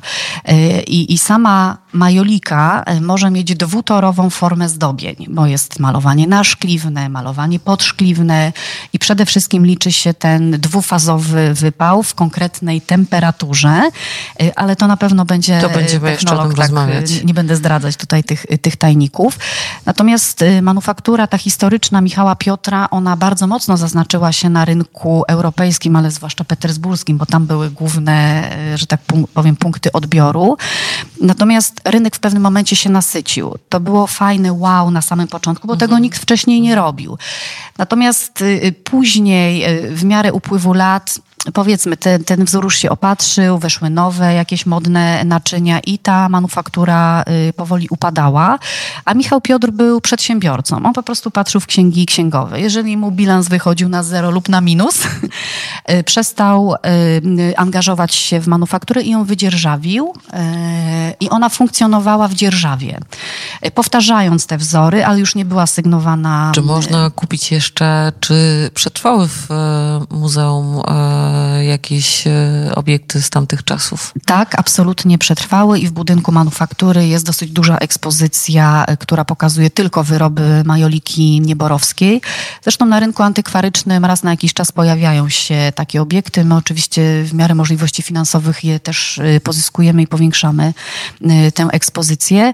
Y, I, i sama majolika y, może mieć dwutorową formę zdobień, bo jest malowanie naszkliwne, malowanie podszkliwne i przede wszystkim liczy się ten dwufazowy wypał w konkretnej temperaturze, y, ale to na pewno będzie To będziemy jeszcze o tym tak, rozmawiać. nie będę zdradzać tutaj tych, tych tajników. Natomiast manufaktura ta historyczna Michała Piotra, ona bardzo mocno zaznaczyła się na rynku europejskim, ale zwłaszcza petersburskim, bo tam były główne, y, że tak powiem, punkty odbioru. Natomiast rynek w pewnym momencie się nasycił. To było fajne wow na samym początku, bo tego nikt wcześniej nie robił. Natomiast y, y, później, y, w miarę upływu lat, powiedzmy, ten, ten wzór już się opatrzył, weszły nowe jakieś modne naczynia i ta manufaktura y, powoli upadała, a Michał Piotr był przedsiębiorcą. On po prostu patrzył w księgi księgowe. Jeżeli mu bilans wychodził na zero lub na minus, [laughs] y, przestał y, angażować się w manufakturę i ją wydzierżawił i ona funkcjonowała w dzierżawie, powtarzając te wzory, ale już nie była sygnowana Czy można kupić jeszcze, czy przetrwały w muzeum jakieś e, obiekty z tamtych czasów? Tak, absolutnie przetrwały i w budynku manufaktury jest dosyć duża ekspozycja, y, która pokazuje tylko wyroby majoliki nieborowskiej. Zresztą na rynku antykwarycznym raz na jakiś czas pojawiają się takie obiekty. My oczywiście w miarę możliwości finansowych je też y, pozyskujemy i powiększamy tę ekspozycję,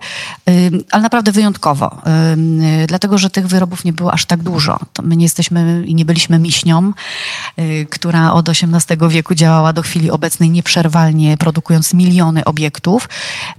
ale naprawdę wyjątkowo, dlatego że tych wyrobów nie było aż tak dużo. To my nie jesteśmy i nie byliśmy miśnią, która od XVIII wieku działała do chwili obecnej nieprzerwalnie, produkując miliony obiektów.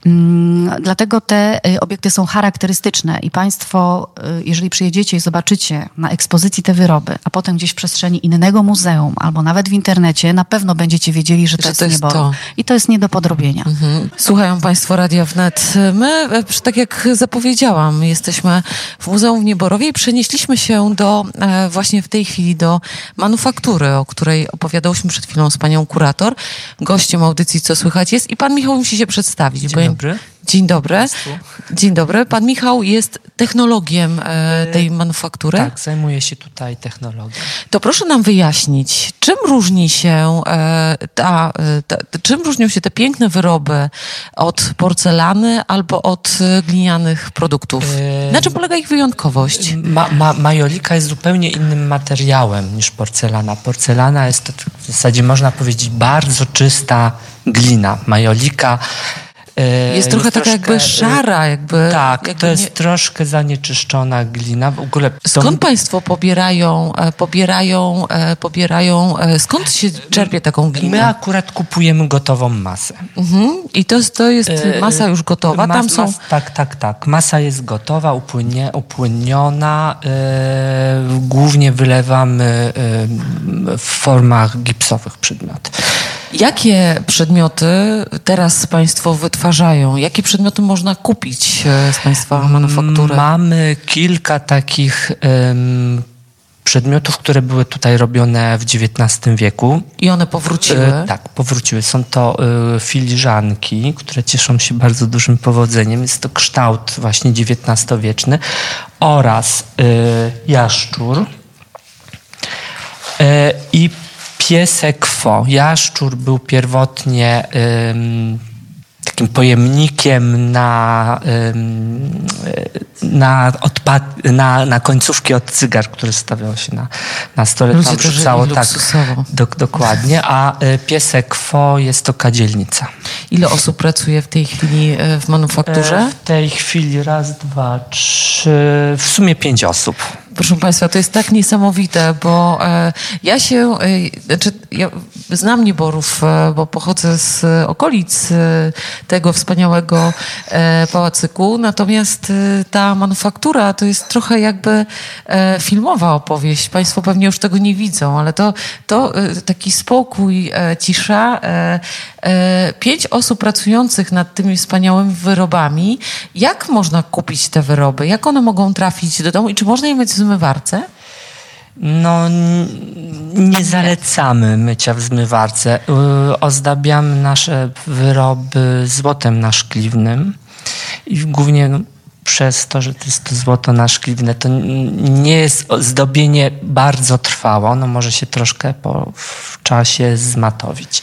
Mm, Dlatego te y, obiekty są charakterystyczne i Państwo, y, jeżeli przyjedziecie i zobaczycie na ekspozycji te wyroby, a potem gdzieś w przestrzeni innego muzeum albo nawet w internecie, na pewno będziecie wiedzieli, że to Że jest to jest niebo. to. I to jest nie do podrobienia. Mhm. Słuchają Państwo Radia Wnet. My, e, tak jak zapowiedziałam, jesteśmy w Muzeum w Nieborowie i przenieśliśmy się do, e, właśnie w tej chwili do manufaktury, o której opowiadałyśmy przed chwilą z panią kurator. Gościem audycji Co Słychać jest i pan Michał musi się przedstawić. Dzień bo ja- dobry. Dzień dobry. Państwu. Dzień dobry. Pan Michał jest technologiem e, tej manufaktury. Tak, zajmuję się tutaj technologią. To proszę nam wyjaśnić, czym różni się e, ta, e, ta, czym różnią się te piękne wyroby od porcelany albo od e, glinianych produktów? E, Na czym polega ich wyjątkowość? Ma, ma, majolika jest zupełnie innym materiałem niż porcelana. Porcelana jest w zasadzie można powiedzieć bardzo czysta glina. Majolika e, Jest trochę taka jakby e, szara, jakby... Tak, jakby to jest nie- troszkę zanieczyszczona glina. W ogóle Skąd państwo pobierają, e, pobierają, e, pobierają, skąd się czerpie taką My glinę? akurat kupujemy gotową masę. Mhm. I to, jest- to jest masa już gotowa, tam są... mas- tak, tak, tak. Masa jest gotowa, upłynie, upłyniona. głównie wylewamy w formach gipsowych przedmioty. Jakie przedmioty teraz Państwo wytwarzają? Jakie przedmioty można kupić e, z Państwa manufaktury? Mamy kilka takich em, przedmiotów, które były tutaj robione w XIX wieku. I one powróciły? E, tak, powróciły. Są to e, filiżanki, które cieszą się bardzo dużym powodzeniem. Jest to kształt właśnie XIX-wieczny oraz e, jaszczur e, i piesek fo. Jaszczur był pierwotnie takim pojemnikiem na, e, na, odpad, na, na końcówki od cygar, które stawiało się na, na stole. Ludzie Tam wrzucało tak, dok- dokładnie, a e, piesek fo jest to kadzielnica. Ile osób pracuje w tej chwili e, w E, manufakturze? W tej chwili raz, dwa, trzy, w sumie pięć osób. Proszę Państwa, to jest tak niesamowite, bo e, ja się, e, znaczy, ja znam Nieborów, e, bo pochodzę z okolic tego wspaniałego pałacyku, natomiast ta manufaktura to jest trochę jakby filmowa opowieść. Państwo pewnie już tego nie widzą, ale to, to taki spokój, cisza, pięć osób pracujących nad tymi wspaniałymi wyrobami. Jak można kupić te wyroby? Jak one mogą trafić do domu i czy można je mieć zmywarce? No, nie zalecamy mycia w zmywarce. Y, Ozdabiamy nasze wyroby złotem naszkliwnym i głównie przez to, że to jest to złoto na szkliwne, to nie jest zdobienie bardzo trwałe. Ono może się troszkę po, w czasie zmatowić.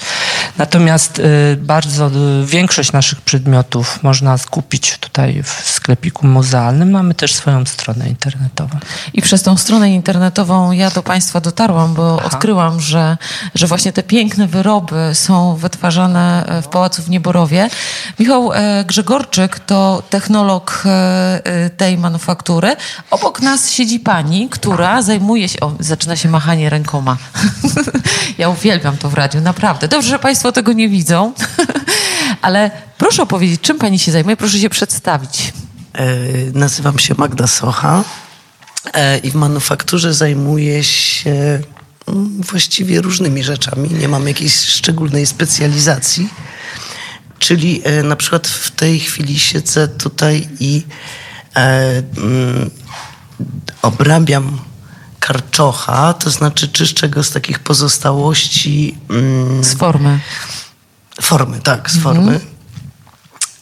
Natomiast y, bardzo y, większość naszych przedmiotów można skupić tutaj w sklepiku muzealnym. Mamy też swoją stronę internetową. I przez tą stronę internetową ja do Państwa dotarłam, bo Aha. odkryłam, że, że właśnie te piękne wyroby są wytwarzane e, w Pałacu w Nieborowie. Michał e, Grzegorczyk to technolog e, tej manufaktury. Obok nas siedzi pani, która zajmuje się... O, zaczyna się machanie rękoma. [laughs] ja uwielbiam to w radiu, naprawdę. Dobrze, że Państwo tego nie widzą, [laughs] ale proszę opowiedzieć, czym pani się zajmuje? Proszę się przedstawić. E, nazywam się Magda Socha e, i w manufakturze zajmuję się mm, właściwie różnymi rzeczami. Nie mam jakiejś szczególnej specjalizacji. Czyli e, na przykład w tej chwili siedzę tutaj i e, mm, obrabiam karczocha, to znaczy czyszczę go z takich pozostałości. Mm, z formy. Formy, tak, z formy.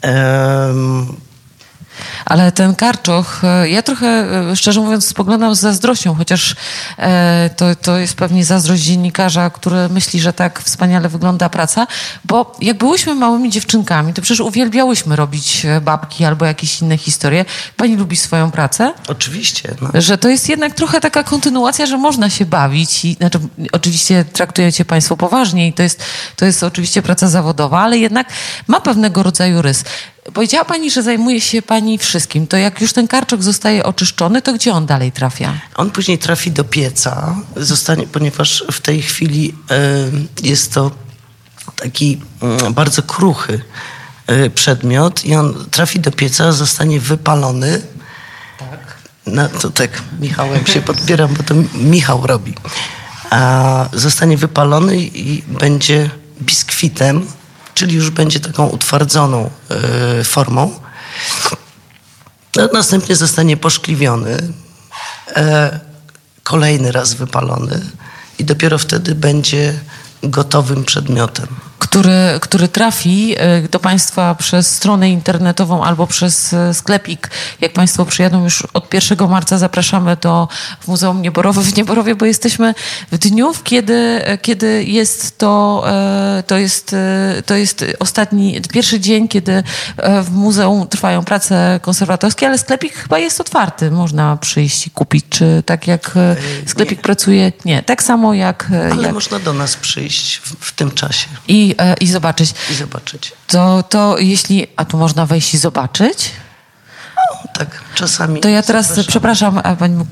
Mhm. Ale ten karczoch, e, ja trochę, e, szczerze mówiąc, spoglądam z zazdrością, chociaż e, to, to jest pewnie zazdrość dziennikarza, który myśli, że tak wspaniale wygląda praca, bo jak byłyśmy małymi dziewczynkami, to przecież uwielbiałyśmy robić babki albo jakieś inne historie. Pani lubi swoją pracę? Oczywiście. No. Że to jest jednak trochę taka kontynuacja, że można się bawić i znaczy, oczywiście traktujecie Państwo poważnie i to jest, to jest oczywiście praca zawodowa, ale jednak ma pewnego rodzaju rys. Powiedziała Pani, że zajmuje się Pani wszystkim. To jak już ten karczok zostaje oczyszczony, to gdzie on dalej trafia? On później trafi do pieca, zostanie, ponieważ w tej chwili y, jest to taki y, bardzo kruchy y, przedmiot i on trafi do pieca, zostanie wypalony. Tak. No, to tak, Michałem się podpieram, bo to Michał robi. A zostanie wypalony i będzie biskwitem czyli już będzie taką utwardzoną y, formą. No, następnie zostanie poszkliwiony, e, kolejny raz wypalony i dopiero wtedy będzie gotowym przedmiotem który, który trafi e, do Państwa przez stronę internetową albo przez e, sklepik. Jak Państwo przyjadą już od 1 marca, zapraszamy do w Muzeum Nieborowe w Nieborowie, bo jesteśmy w dniu, kiedy, e, kiedy jest to, to jest, to jest ostatni, pierwszy dzień, kiedy w muzeum trwają prace konserwatorskie, ale sklepik chyba jest otwarty. Można przyjść i kupić, czy tak jak sklepik Nie. pracuje? Nie, tak samo jak... Ale jak... można do nas przyjść w, w tym czasie. I i zobaczyć. I zobaczyć. To, to jeśli... A tu można wejść i zobaczyć? No, tak, czasami. To ja teraz, przepraszam, pani,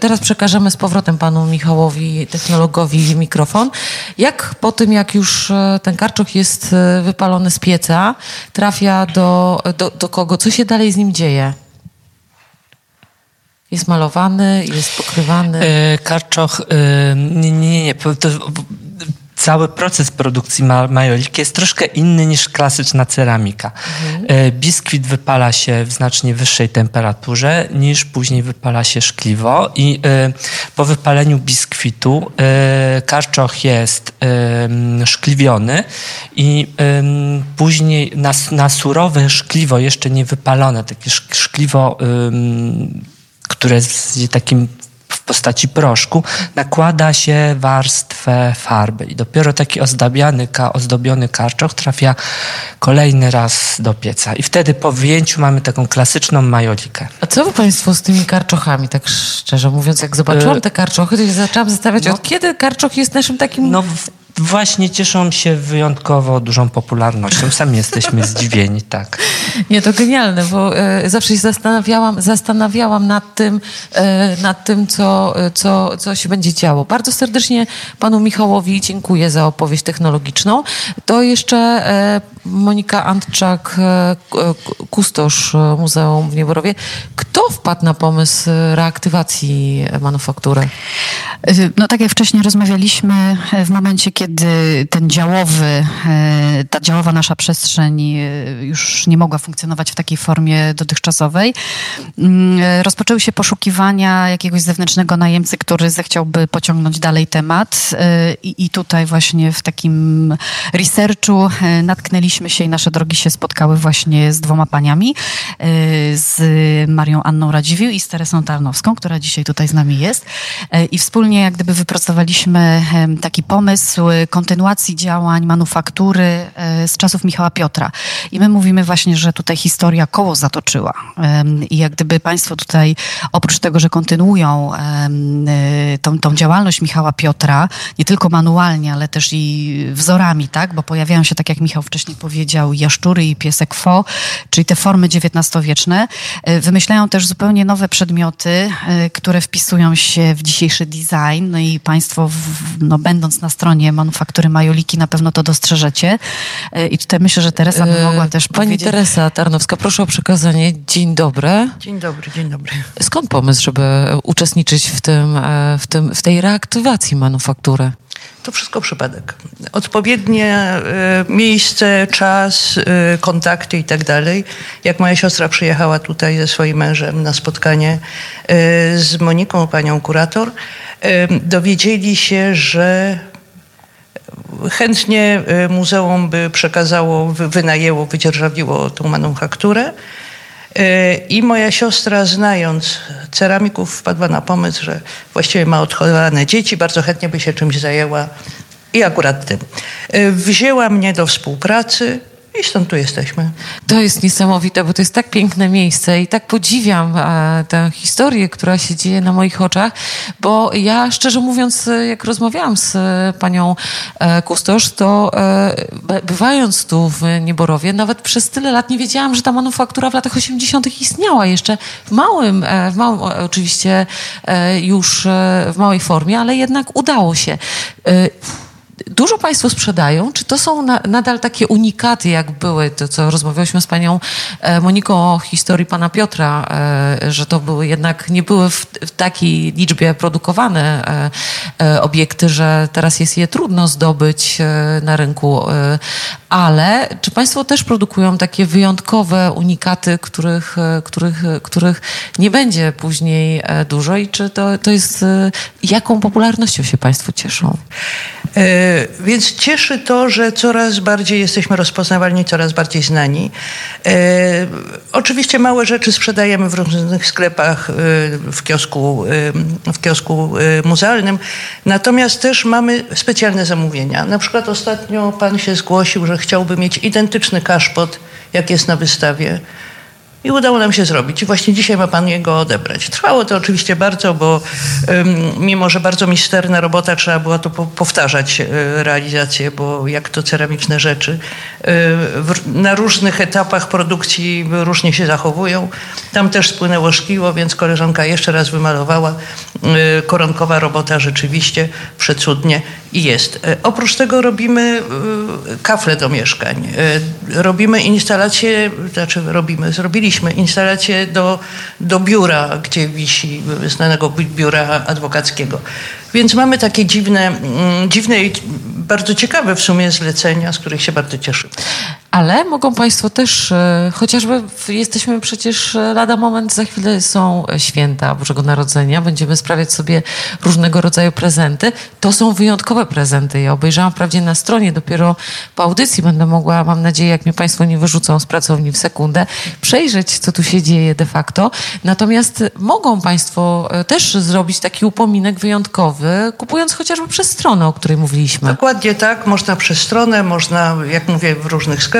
teraz przekażemy z powrotem panu Michałowi, technologowi, mikrofon. Jak po tym, jak już e, ten karczok jest e, wypalony z pieca, trafia do, do, do kogo? Co się dalej z nim dzieje? Jest malowany, jest pokrywany? Karczoch, nie, nie, nie. To, cały proces produkcji ma majoliki jest troszkę inny niż klasyczna ceramika. Mhm. Biskwit wypala się w znacznie wyższej temperaturze niż później wypala się szkliwo i e, po wypaleniu biskwitu e, karczoch jest szkliwiony i później na, na surowe szkliwo, jeszcze nie wypalone, takie szkliwo, które jest takim postaci proszku, nakłada się warstwę farby i dopiero taki ozdabiany, ozdobiony karczoch trafia kolejny raz do pieca. I wtedy po wyjęciu mamy taką klasyczną majolikę. A co wy Państwo z tymi karczochami, tak szczerze mówiąc, jak zobaczyłam y, te karczochy, to się zaczęłam zastanawiać, no, od kiedy karczoch jest naszym takim... No, właśnie cieszą się wyjątkowo dużą popularnością. Sami jesteśmy zdziwieni, tak. Nie, to genialne, bo e, zawsze się zastanawiałam, zastanawiałam nad tym, e, nad tym co, co, co się będzie działo. Bardzo serdecznie panu Michałowi dziękuję za opowieść technologiczną. To jeszcze e, Monika Antczak, e, kustosz Muzeum w Nieborowie. Kto wpadł na pomysł reaktywacji manufaktury? No tak jak wcześniej rozmawialiśmy, w momencie, kiedy ten działowy, e, ta działowa nasza przestrzeń e, już nie mogła funkcjonować w takiej formie dotychczasowej, mm, rozpoczęły się poszukiwania jakiegoś zewnętrznego najemcy, który zechciałby pociągnąć dalej temat i, i tutaj właśnie w takim researchu natknęliśmy się i nasze drogi się spotkały właśnie z dwoma paniami, e, z Marią Anną Radziwił i z Teresą Tarnowską, która dzisiaj tutaj z nami jest. E, I wspólnie jak gdyby wypracowaliśmy taki pomysł e, kontynuacji działań manufaktury e, z czasów Michała Piotra. I my mówimy właśnie, że tutaj historia koło zatoczyła. I jak gdyby państwo tutaj, oprócz tego, że kontynuują y, tą, tą działalność Michała Piotra, nie tylko manualnie, ale też i wzorami, tak? Bo pojawiają się, tak jak Michał wcześniej powiedział, jaszczury i piesek fo, czyli te formy XIX-wieczne. Y, Wymyślają też zupełnie nowe przedmioty, które wpisują się w dzisiejszy design. No i państwo, w, no, będąc na stronie manufaktury Majoliki, na pewno to dostrzeżecie. Y, I tutaj myślę, że Teresa by mogła E, też Pani powiedzieć... Teresa Tarnowska, proszę o przekazanie. Dzień dobry. Dzień dobry, dzień dobry. Skąd pomysł, żeby uczestniczyć w, tym, e, w, tym, w tej reaktywacji manufaktury? To wszystko przypadek. Odpowiednie e, miejsce, czas, e, kontakty i tak dalej. Jak moja siostra przyjechała tutaj ze swoim mężem na spotkanie e, z Moniką, panią kurator, e, dowiedzieli się, że chętnie e, muzeum by przekazało, wy- wynajęło, wydzierżawiło tą manufakturę. E, I moja siostra, znając ceramików, wpadła na pomysł, że właściwie ma odchowane dzieci, bardzo chętnie by się czymś zajęła i akurat tym. E, Wzięła mnie do współpracy i stąd tu jesteśmy. To jest niesamowite, bo to jest tak piękne miejsce i tak podziwiam e, tę historię, która się dzieje na moich oczach, bo ja szczerze mówiąc, e, jak rozmawiałam z e, panią e, Kustosz, to e, bywając tu w Nieborowie, nawet przez tyle lat nie wiedziałam, że ta manufaktura w latach 80. istniała jeszcze w małym, e, w małym oczywiście już w małej formie, ale jednak udało się. Dużo Państwo sprzedają. Czy to są na, nadal takie unikaty, jak były, to co rozmawialiśmy z Panią e, Moniką o historii Pana Piotra, e, że to były jednak, nie były w, w takiej liczbie produkowane e, obiekty, że teraz jest je trudno zdobyć na rynku. Ale czy Państwo też produkują takie wyjątkowe unikaty, których, których, których nie będzie później dużo i czy to, to jest, jaką popularnością się Państwo cieszą? Więc cieszy to, że coraz bardziej jesteśmy rozpoznawalni, coraz bardziej znani. E, Oczywiście małe rzeczy sprzedajemy w różnych sklepach, e, w kiosku, e, w kiosku e, muzealnym, natomiast też mamy specjalne zamówienia. Na przykład ostatnio pan się zgłosił, że chciałby mieć identyczny kaszpot, jak jest na wystawie. I udało nam się zrobić. I właśnie dzisiaj ma pan jego odebrać. Trwało to oczywiście bardzo, bo mimo, że bardzo misterna robota, trzeba było to po, powtarzać y, realizację, bo jak to ceramiczne rzeczy w, na różnych etapach produkcji różnie się zachowują. Tam też spłynęło szkliło, więc koleżanka jeszcze raz wymalowała. Y, koronkowa robota rzeczywiście przecudnie i jest. Oprócz tego robimy kafle do mieszkań. Robimy instalacje, znaczy robimy, zrobiliśmy instalację do, do biura, gdzie wisi znanego bi- biura adwokackiego. Więc mamy takie dziwne, mm, dziwne i bardzo ciekawe w sumie zlecenia, z których się bardzo cieszymy. Ale mogą Państwo też, e, chociażby jesteśmy przecież e, lada moment, za chwilę są e, święta Bożego Narodzenia, będziemy sprawiać sobie różnego rodzaju prezenty. To są wyjątkowe prezenty. Ja obejrzałam wprawdzie na stronie, dopiero po audycji będę mogła, mam nadzieję, jak mnie Państwo nie wyrzucą z pracowni w sekundę, przejrzeć, co tu się dzieje de facto. Natomiast mogą Państwo też zrobić taki upominek wyjątkowy, kupując chociażby przez stronę, o której mówiliśmy. Dokładnie tak, można przez stronę, można, jak mówię, w różnych sklepach.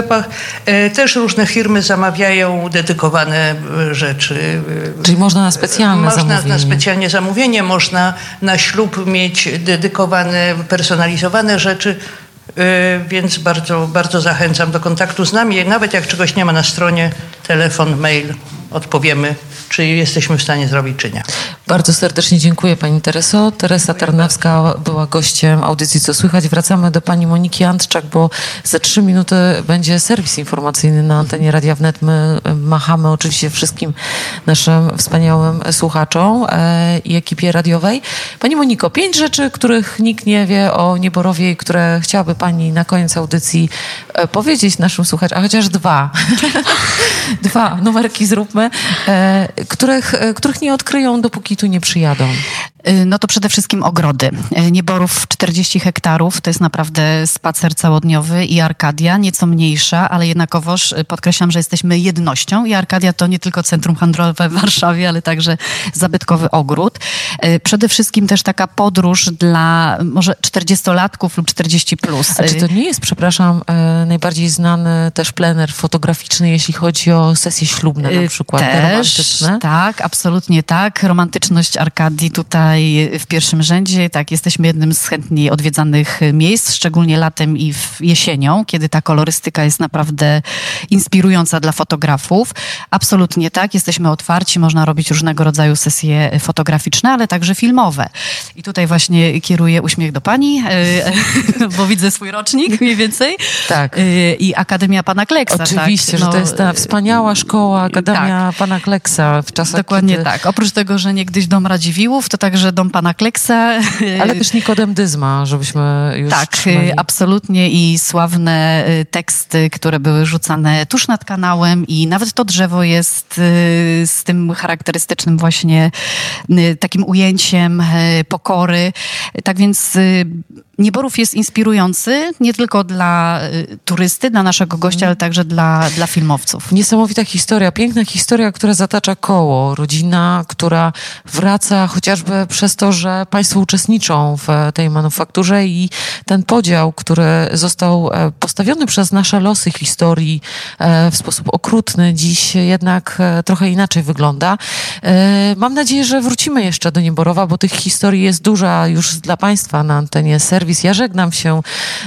E, Też różne firmy zamawiają dedykowane e, rzeczy. E, Czyli można na specjalne można zamówienie. na specjalnie zamówienie, można na ślub mieć dedykowane, personalizowane rzeczy. Więc bardzo, bardzo zachęcam do kontaktu z nami. Nawet jak czegoś nie ma na stronie, telefon, mail, odpowiemy, czy jesteśmy w stanie zrobić, czy nie. Bardzo serdecznie dziękuję Pani Tereso. Teresa Tarnawska była gościem audycji Co Słychać. Wracamy do Pani Moniki Antczak, bo za trzy minuty będzie serwis informacyjny na antenie Radia Wnet. My e, machamy oczywiście wszystkim naszym wspaniałym słuchaczom e, i ekipie radiowej. Pani Moniko, pięć rzeczy, których nikt nie wie o Nieborowie i które chciałaby Pani na koniec audycji e, powiedzieć naszym słuchaczom, a chociaż dwa. [laughs] dwa numerki zróbmy, których, e, których nie odkryją, dopóki tu nie przyjadą. Y, No to przede wszystkim ogrody. Y, Nieborów 40 hektarów, to jest naprawdę spacer całodniowy i Arkadia, nieco mniejsza, ale jednakowoż y, podkreślam, że jesteśmy jednością i Arkadia to nie tylko centrum handlowe w Warszawie, ale także zabytkowy ogród. Przede wszystkim też taka podróż dla może 40-latków lub 40+. Plus. A czy to nie jest, przepraszam, najbardziej znany też plener fotograficzny, jeśli chodzi o sesje ślubne na przykład, te Też, romantyczne? tak, absolutnie tak. Romantyczność Arkadii tutaj w pierwszym rzędzie. Tak, jesteśmy jednym z chętniej odwiedzanych miejsc, szczególnie latem i w jesienią, kiedy ta kolorystyka jest naprawdę inspirująca dla fotografów. Absolutnie tak, jesteśmy otwarci, można robić różnego rodzaju sesje fotograficzne, ale także filmowe. I tutaj właśnie kieruję uśmiech do pani, y, [laughs] bo widzę swój rocznik mniej więcej. Tak. Y, I Akademia Pana Kleksa. Oczywiście, tak? że to No, jest ta wspaniała szkoła, Akademia Pana Kleksa w czasach, Dokładnie kiedy... tak. Oprócz tego, że niegdyś dom Radziwiłłów, to także dom pana Kleksa. Ale też Nikodem Dyzma, żebyśmy już Tak, trzymali. y, absolutnie i sławne y, teksty, które były rzucane tuż nad kanałem i nawet to drzewo jest z tym charakterystycznym właśnie takim ujęciem pokory. Tak więc Nieborów jest inspirujący nie tylko dla y, turysty, dla naszego gościa, ale także dla, dla filmowców. Niesamowita historia, piękna historia, która zatacza koło. Rodzina, która wraca chociażby przez to, że państwo uczestniczą w tej manufakturze i ten podział, który został e, postawiony przez nasze losy historii e, w sposób okrutny, dziś jednak e, trochę inaczej wygląda. E, Mam nadzieję, że wrócimy jeszcze do Nieborowa, bo tych historii jest duża już dla Państwa na antenie serwis. Ja żegnam się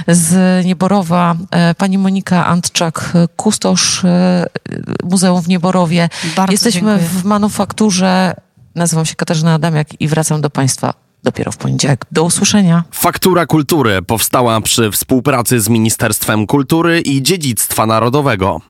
z Nieborowa. E, Pani Monika Antczak, kustosz e, Muzeum w Nieborowie. Bardzo Jesteśmy dziękuję. w manufakturze. Nazywam się Katarzyna Adamiak i wracam do Państwa dopiero w poniedziałek. Do usłyszenia. Faktura Kultury powstała przy współpracy z Ministerstwem Kultury i Dziedzictwa Narodowego.